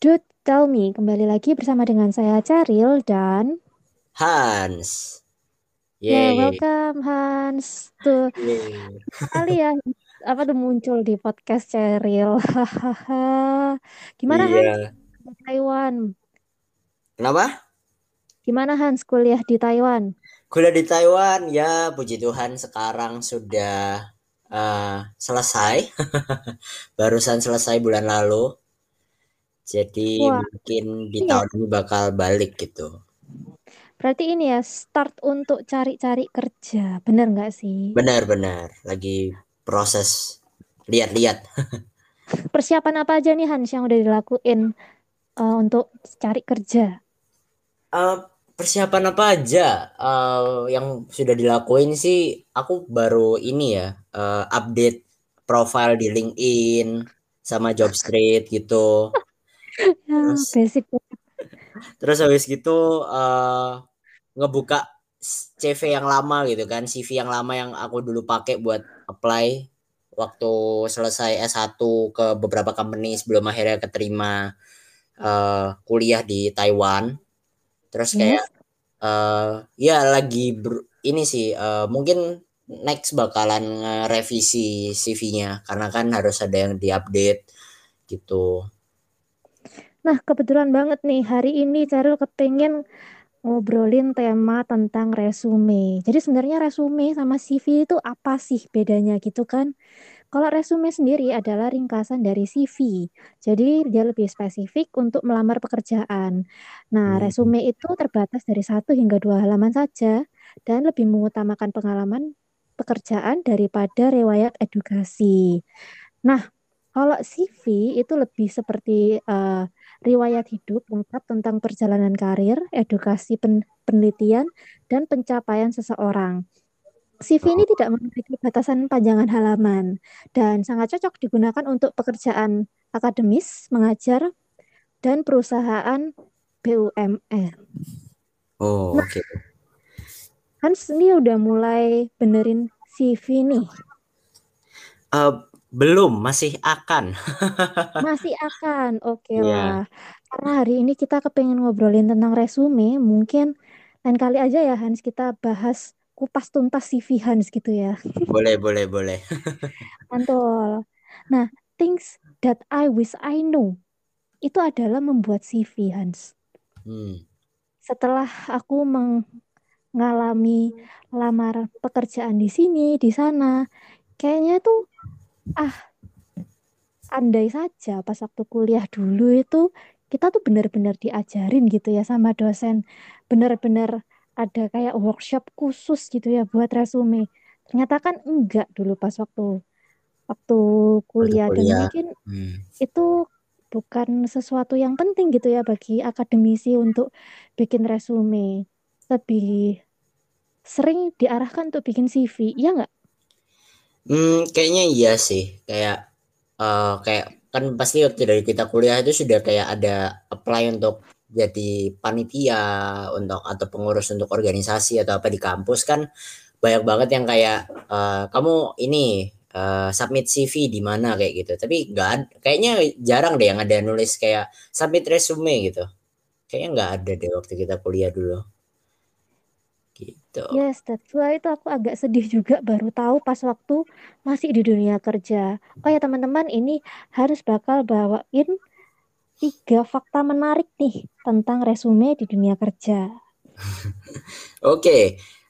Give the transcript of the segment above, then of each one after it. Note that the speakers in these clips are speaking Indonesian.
Do Tell Me kembali lagi bersama dengan saya Ceril dan Hans. ya Yeay. welcome Hans tuh Yeay. kali ya apa tuh muncul di podcast Ceril hahaha gimana Hans Iya. di Taiwan Kenapa? gimana Hans kuliah di Taiwan Kuliah di Taiwan ya puji Tuhan sekarang sudah uh, selesai. Barusan selesai bulan lalu. Jadi wah mungkin di iya tahun ini bakal balik gitu. berarti ini ya start untuk cari-cari kerja bener nggak sih Benar-benar lagi proses lihat-lihat. persiapan apa aja nih Hans yang udah dilakuin uh, untuk cari kerja Uh, persiapan apa aja uh, yang sudah dilakuin sih? Aku baru ini ya uh, update profile di LinkedIn sama Jobstreet gitu. ya Terus basic terus habis gitu uh, ngebuka CV yang lama gitu kan, CV yang lama yang aku dulu pakai buat apply waktu selesai S1 ke beberapa company sebelum akhirnya keterima uh, kuliah di Taiwan. Terus kayak yes uh, ya lagi ber, ini sih uh, mungkin next bakalan revisi CV-nya karena kan harus ada yang diupdate gitu. Nah, kebetulan banget nih hari ini Ceril kepengen ngobrolin tema tentang resume. Jadi sebenarnya resume sama CV itu apa sih bedanya gitu kan? Kalau resume sendiri adalah ringkasan dari CV. Jadi dia lebih spesifik untuk melamar pekerjaan. Nah, Hmm. resume itu terbatas dari satu hingga dua halaman saja dan lebih mengutamakan pengalaman pekerjaan daripada riwayat edukasi. Nah, kalau CV itu lebih seperti uh, riwayat hidup lengkap tentang perjalanan karir, edukasi pen penelitian, dan pencapaian seseorang. CV ini tidak memiliki batasan panjangan halaman dan sangat cocok digunakan untuk pekerjaan akademis, mengajar, dan perusahaan BUMN. Oh, nah, oke. Okay. Hans ini udah mulai benerin CV nih. Uh, belum, masih akan. masih akan, oke okay yeah. lah. Karena hari ini kita kepengen ngobrolin tentang resume, mungkin lain kali aja ya Hans kita bahas kupas tuntas CV Hans gitu ya. Boleh, boleh, boleh. Mantul. Nah, things that I wish I know itu adalah membuat CV Hans. Hmm. Setelah aku mengalami lamar pekerjaan di sini, di sana, kayaknya tuh ah andai saja pas waktu kuliah dulu itu kita tuh benar-benar diajarin gitu ya sama dosen benar-benar ada kayak workshop khusus gitu ya buat resume ternyata kan enggak dulu pas waktu waktu kuliah, kuliah. dan mungkin hmm. itu bukan sesuatu yang penting gitu ya bagi akademisi untuk bikin resume lebih sering diarahkan untuk bikin CV ya nggak? Hmm, kayaknya iya sih. Kayak uh, kayak kan pasti waktu dari kita kuliah itu sudah kayak ada apply untuk jadi panitia untuk atau pengurus untuk organisasi atau apa di kampus kan. Banyak banget yang kayak uh, kamu ini uh, submit CV di mana kayak gitu. Tapi nggak kayaknya jarang deh yang ada nulis kayak submit resume gitu. Kayaknya nggak ada deh waktu kita kuliah dulu gitu. Yes, that's why itu aku agak sedih juga baru tahu pas waktu masih di dunia kerja. Oh ya teman-teman, ini harus bakal bawain tiga fakta menarik nih tentang resume di dunia kerja. Oke, okay.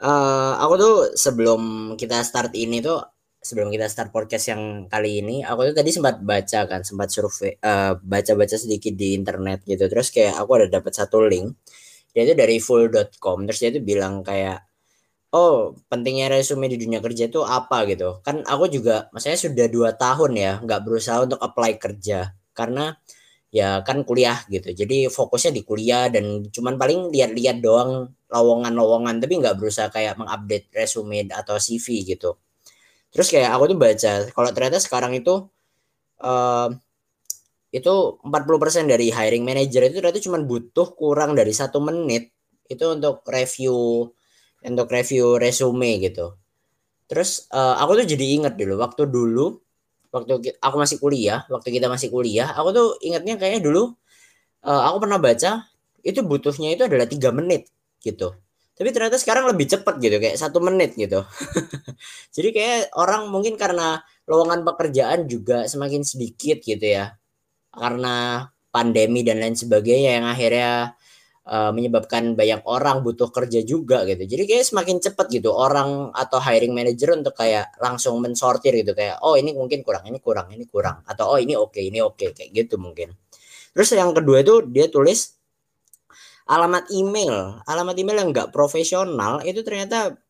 uh, aku tuh sebelum kita start ini tuh sebelum kita start podcast yang kali ini, aku tuh tadi sempat baca kan, sempat survei, uh, baca-baca sedikit di internet gitu. Terus kayak aku ada dapat satu link, dia itu dari full.com. Terus dia itu bilang kayak, oh pentingnya resume di dunia kerja itu apa gitu. Kan aku juga, maksudnya sudah dua tahun ya, nggak berusaha untuk apply kerja karena ya kan kuliah gitu. Jadi fokusnya di kuliah dan cuman paling lihat-lihat doang lowongan-lowongan, tapi nggak berusaha kayak mengupdate resume atau CV gitu. Terus kayak aku tuh baca, kalau ternyata sekarang itu uh, itu 40% dari hiring manager itu ternyata cuma butuh kurang dari satu menit itu untuk review untuk review resume gitu. Terus uh, aku tuh jadi inget dulu waktu dulu waktu aku masih kuliah, waktu kita masih kuliah, aku tuh ingatnya kayaknya dulu uh, aku pernah baca itu butuhnya itu adalah tiga menit gitu. Tapi ternyata sekarang lebih cepat gitu kayak satu menit gitu. Jadi kayak orang mungkin karena lowongan pekerjaan juga semakin sedikit gitu ya karena pandemi dan lain sebagainya yang akhirnya uh, menyebabkan banyak orang butuh kerja juga gitu. Jadi kayak semakin cepat gitu orang atau hiring manager untuk kayak langsung mensortir gitu. Kayak oh ini mungkin kurang ini kurang ini kurang. Atau oh ini oke okay, ini oke okay, kayak gitu mungkin. Terus yang kedua itu dia tulis alamat email, alamat email yang nggak profesional itu ternyata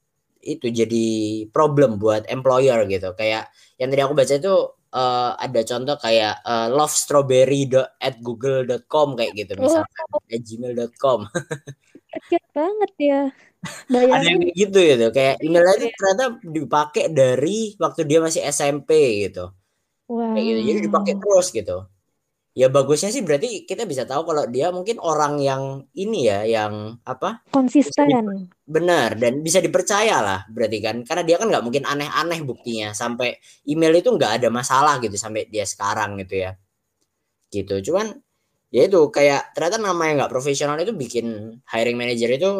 itu jadi problem buat employer gitu. Kayak yang tadi aku baca itu uh, ada contoh kayak uh, lovestrawberry at google.com kayak gitu misalkan oh. at gmail.com. Kecil banget ya. Bayangin. Ada yang kayak gitu gitu. Kayak emailnya itu ternyata dipakai dari waktu dia masih SMP gitu. Wow. Kayak gitu. Jadi dipakai terus gitu ya bagusnya sih berarti kita bisa tahu kalau dia mungkin orang yang ini ya yang apa? Konsisten. Benar dan bisa dipercaya lah berarti kan. Karena dia kan nggak mungkin aneh-aneh buktinya. Sampai email itu nggak ada masalah gitu sampai dia sekarang gitu ya. Gitu. Cuman ya itu kayak ternyata nama yang nggak profesional itu bikin hiring manager itu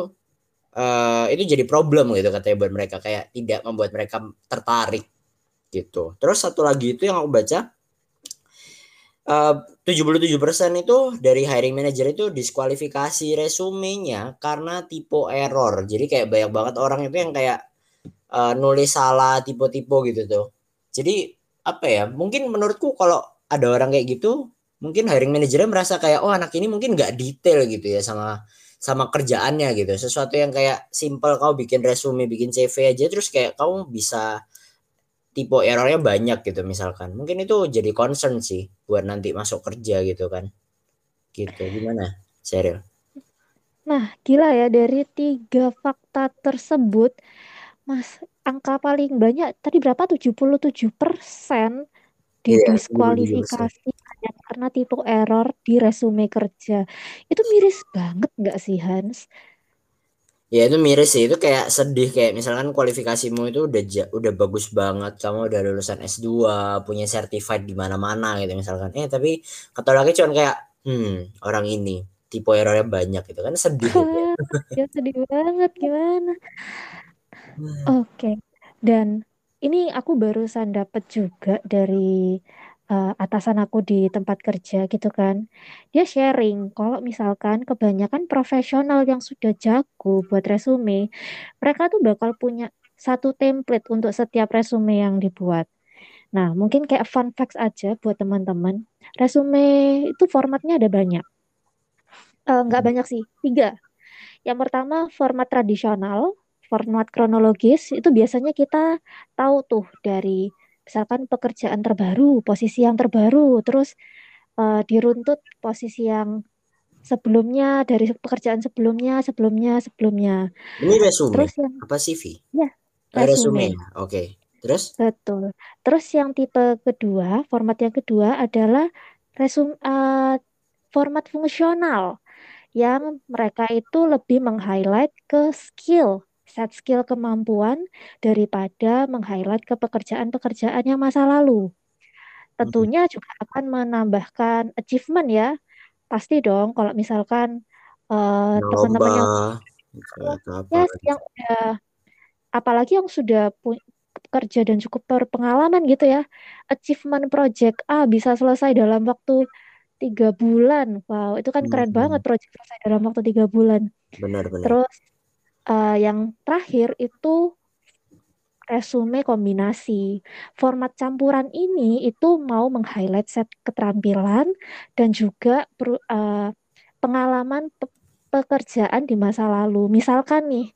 uh, itu jadi problem gitu katanya buat mereka. Kayak tidak membuat mereka tertarik gitu. Terus satu lagi itu yang aku baca uh, 77% itu dari hiring manager itu diskualifikasi resumenya karena tipe error. Jadi kayak banyak banget orang itu yang kayak uh, nulis salah tipe-tipe gitu tuh. Jadi apa ya? Mungkin menurutku kalau ada orang kayak gitu, mungkin hiring manajernya merasa kayak oh anak ini mungkin nggak detail gitu ya sama sama kerjaannya gitu. Sesuatu yang kayak simple kau bikin resume, bikin CV aja terus kayak kamu bisa tipe errornya banyak gitu misalkan. Mungkin itu jadi concern sih buat nanti masuk kerja gitu kan. Gitu gimana Cheryl nah gila ya dari tiga fakta tersebut mas angka paling banyak tadi berapa? 77 persen didiskualifikasi iya, hanya karena tipe error di resume kerja. Itu miris banget nggak sih Hans Ya itu miris sih, itu kayak sedih kayak misalkan kualifikasimu itu udah udah bagus banget, kamu udah lulusan S2, punya certified di mana-mana gitu misalkan. Eh tapi kata lagi cuman kayak hmm, orang ini tipe errornya banyak gitu kan sedih gitu. ya sedih banget gimana. Oke. Okay. Dan ini aku barusan dapat juga dari uh, atasan aku di tempat kerja gitu kan. Dia sharing kalau misalkan kebanyakan profesional yang sudah jago buat resume, mereka tuh bakal punya satu template untuk setiap resume yang dibuat. Nah, mungkin kayak fun facts aja buat teman-teman. Resume itu formatnya ada banyak. Uh, nggak banyak sih, tiga. Yang pertama format tradisional, format kronologis itu biasanya kita tahu tuh dari misalkan pekerjaan terbaru, posisi yang terbaru, terus uh, diruntut posisi yang sebelumnya dari pekerjaan sebelumnya, sebelumnya, sebelumnya. Ini resume. Terus yang apa CV? Ya, resume. resume. Oke. Okay. Terus? Betul. Terus yang tipe kedua, format yang kedua adalah resume uh, format fungsional yang mereka itu lebih meng-highlight ke skill set skill kemampuan daripada meng-highlight ke pekerjaan-pekerjaan yang masa lalu. Tentunya juga akan menambahkan achievement ya. Pasti dong kalau misalkan uh, teman-teman yang ya, yang udah apalagi yang sudah kerja dan cukup berpengalaman gitu ya. Achievement project A bisa selesai dalam waktu tiga bulan. Wow, itu kan keren hmm. banget project selesai dalam waktu tiga bulan. Benar, benar. Terus uh, yang terakhir itu resume kombinasi. Format campuran ini itu mau meng-highlight set keterampilan dan juga uh, pengalaman pe pekerjaan di masa lalu. Misalkan nih,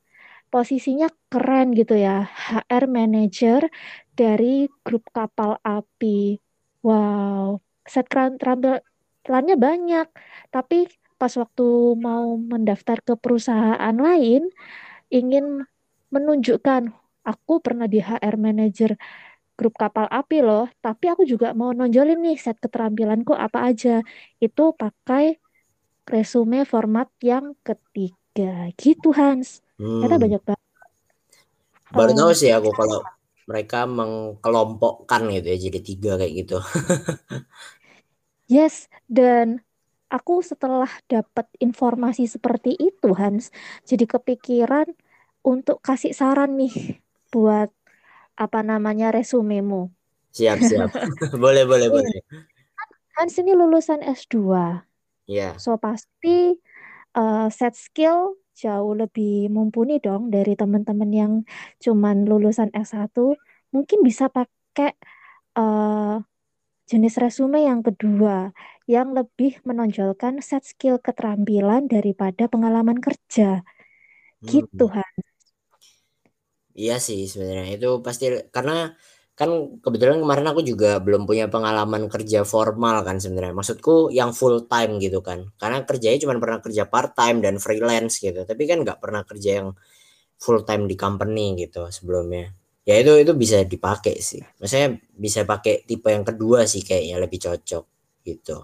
posisinya keren gitu ya, HR manager dari grup kapal api. Wow, set keterampilannya banyak, tapi pas waktu mau mendaftar ke perusahaan lain ingin menunjukkan aku pernah di HR manager grup kapal api loh, tapi aku juga mau nonjolin nih set keterampilanku apa aja. Itu pakai resume format yang ketiga. Gitu Hans. Hmm. Banyak banget. Baru tahu sih aku kalau mereka mengkelompokkan gitu ya jadi tiga kayak gitu. yes, dan aku setelah dapat informasi seperti itu Hans, jadi kepikiran untuk kasih saran nih buat apa namanya resumemu. Siap, siap. boleh, boleh, boleh. Hans ini lulusan S2. Iya. So pasti uh, set skill jauh lebih mumpuni dong dari teman-teman yang cuman lulusan S1. Mungkin bisa pakai uh, jenis resume yang kedua yang lebih menonjolkan set skill keterampilan daripada pengalaman kerja. Gitu, Hmm. Han. Iya sih sebenarnya itu pasti karena kan kebetulan kemarin aku juga belum punya pengalaman kerja formal kan sebenarnya. Maksudku yang full time gitu kan. Karena kerjanya cuma pernah kerja part time dan freelance gitu. Tapi kan nggak pernah kerja yang full time di company gitu sebelumnya. Ya itu itu bisa dipakai sih. Maksudnya bisa pakai tipe yang kedua sih kayaknya lebih cocok gitu.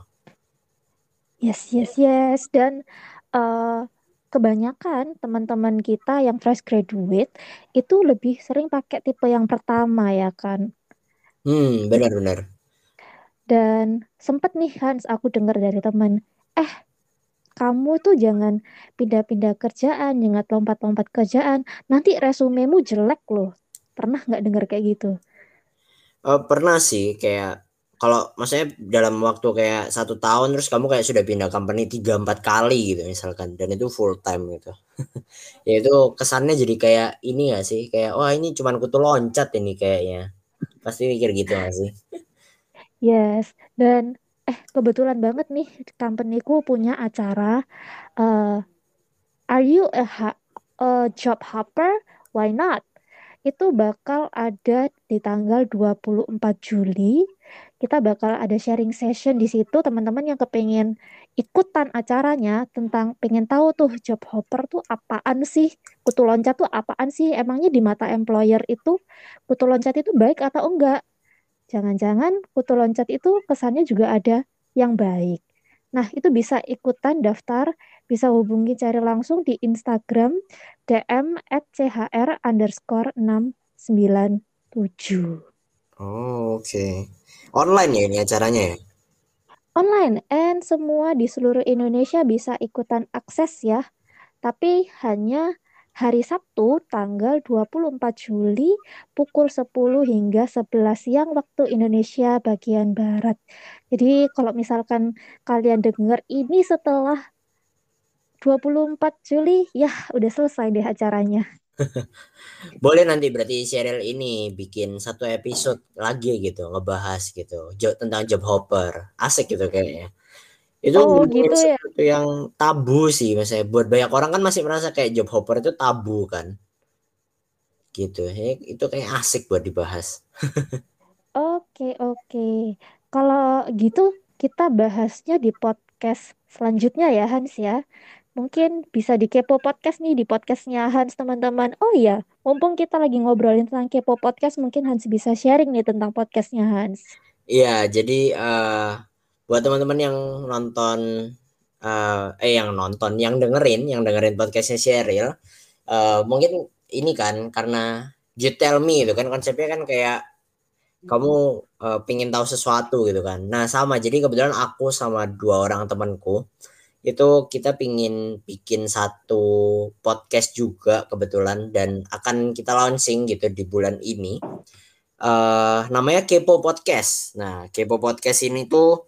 Yes, yes, yes. Dan uh, kebanyakan teman-teman kita yang fresh graduate itu lebih sering pakai tipe yang pertama ya kan. Hmm, benar-benar. Dan sempet nih Hans, aku dengar dari teman, eh kamu tuh jangan pindah-pindah kerjaan, jangan lompat-lompat kerjaan, nanti resumemu jelek loh. Pernah nggak dengar kayak gitu? Uh, pernah sih kayak kalau maksudnya dalam waktu kayak satu tahun terus kamu kayak sudah pindah company tiga empat kali gitu misalkan dan itu full time gitu. Ya itu kesannya jadi kayak ini gak sih? Kayak wah ini cuman kutu loncat ini kayaknya. Pasti mikir gitu gak sih? Yes dan eh kebetulan banget nih companyku punya acara uh, are you a, a job hopper? Why not itu bakal ada di tanggal 24 Juli. Kita bakal ada sharing session di situ. Teman-teman yang kepengen ikutan acaranya tentang pengen tahu tuh job hopper tuh apaan sih? Kutu loncat tuh apaan sih? Emangnya di mata employer itu kutu loncat itu baik atau enggak? Jangan-jangan kutu loncat itu kesannya juga ada yang baik. Nah itu bisa ikutan daftar bisa hubungi cari langsung di Instagram DM at chr underscore 697 Oh, oke. Okay. Online ya ini acaranya ya? Online, and semua di seluruh Indonesia bisa ikutan akses ya. Tapi hanya hari Sabtu tanggal 24 Juli pukul 10 hingga 11 siang waktu Indonesia bagian Barat. Jadi kalau misalkan kalian dengar ini setelah 24 Juli, ya udah selesai deh acaranya. Boleh nanti berarti serial ini bikin satu episode lagi gitu ngebahas gitu job, tentang job hopper. Asik gitu kayaknya. Itu oh, gitu ya? yang tabu sih misalnya buat banyak orang kan masih merasa kayak job hopper itu tabu kan. Gitu ya, itu kayak asik buat dibahas. Oke oke. Kalau gitu kita bahasnya di podcast selanjutnya ya Hans ya mungkin bisa di Kepo Podcast nih di podcastnya Hans teman-teman. Oh iya, mumpung kita lagi ngobrolin tentang Kepo Podcast, mungkin Hans bisa sharing nih tentang podcastnya Hans. Iya, jadi uh, buat teman-teman yang nonton, uh, eh yang nonton, yang dengerin, yang dengerin podcastnya Sheryl, uh, mungkin ini kan karena you tell me itu kan konsepnya kan kayak kamu uh, pingin tahu sesuatu gitu kan. Nah sama, jadi kebetulan aku sama dua orang temanku itu kita pingin bikin satu podcast juga kebetulan dan akan kita launching gitu di bulan ini. Uh, namanya Kepo Podcast. Nah, Kepo Podcast ini tuh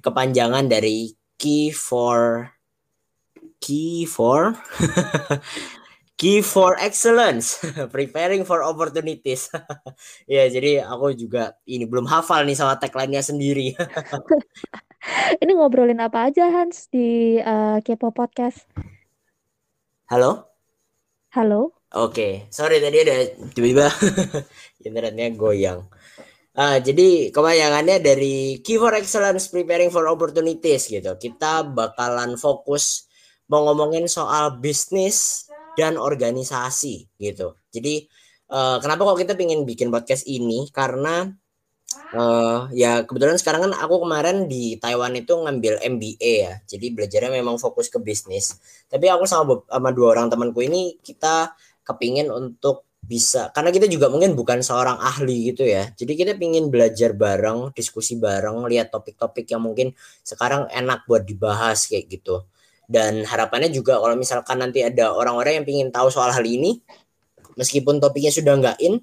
kepanjangan dari Key for Key for Key for Excellence, preparing for opportunities. ya, jadi aku juga ini belum hafal nih sama tagline-nya sendiri. Ini ngobrolin apa aja Hans di uh, Kepo Podcast? Halo? Halo? Oke, okay. sorry tadi ada tiba-tiba internetnya goyang. Uh, jadi kebayangannya dari Key for Excellence Preparing for Opportunities gitu. Kita bakalan fokus mau ngomongin soal bisnis dan organisasi gitu. Jadi uh, kenapa kok kita pengen bikin podcast ini? Karena Uh, ya kebetulan sekarang kan aku kemarin di Taiwan itu ngambil MBA ya, jadi belajarnya memang fokus ke bisnis. Tapi aku sama sama dua orang temanku ini kita kepingin untuk bisa karena kita juga mungkin bukan seorang ahli gitu ya. Jadi kita pingin belajar bareng diskusi bareng lihat topik-topik yang mungkin sekarang enak buat dibahas kayak gitu. Dan harapannya juga kalau misalkan nanti ada orang-orang yang pingin tahu soal hal ini meskipun topiknya sudah nggak in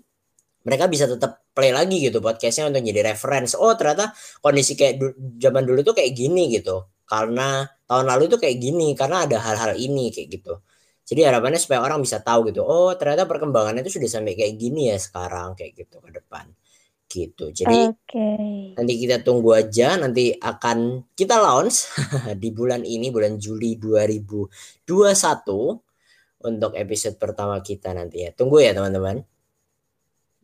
mereka bisa tetap play lagi gitu podcastnya untuk jadi reference oh ternyata kondisi kayak du zaman dulu tuh kayak gini gitu karena tahun lalu tuh kayak gini karena ada hal-hal ini kayak gitu jadi harapannya supaya orang bisa tahu gitu. Oh, ternyata perkembangannya itu sudah sampai kayak gini ya sekarang kayak gitu ke depan. Gitu. Jadi okay. nanti kita tunggu aja nanti akan kita launch di bulan ini bulan Juli 2021 untuk episode pertama kita nanti ya. Tunggu ya teman-teman.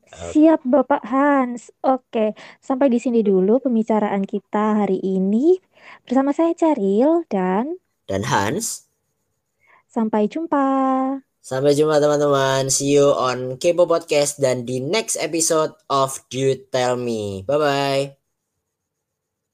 Siap Bapak Hans. Oke, sampai di sini dulu pembicaraan kita hari ini bersama saya Ceril dan dan Hans. Sampai jumpa. Sampai jumpa teman-teman. See you on Kepo Podcast dan di next episode of Do Tell Me. Bye-bye.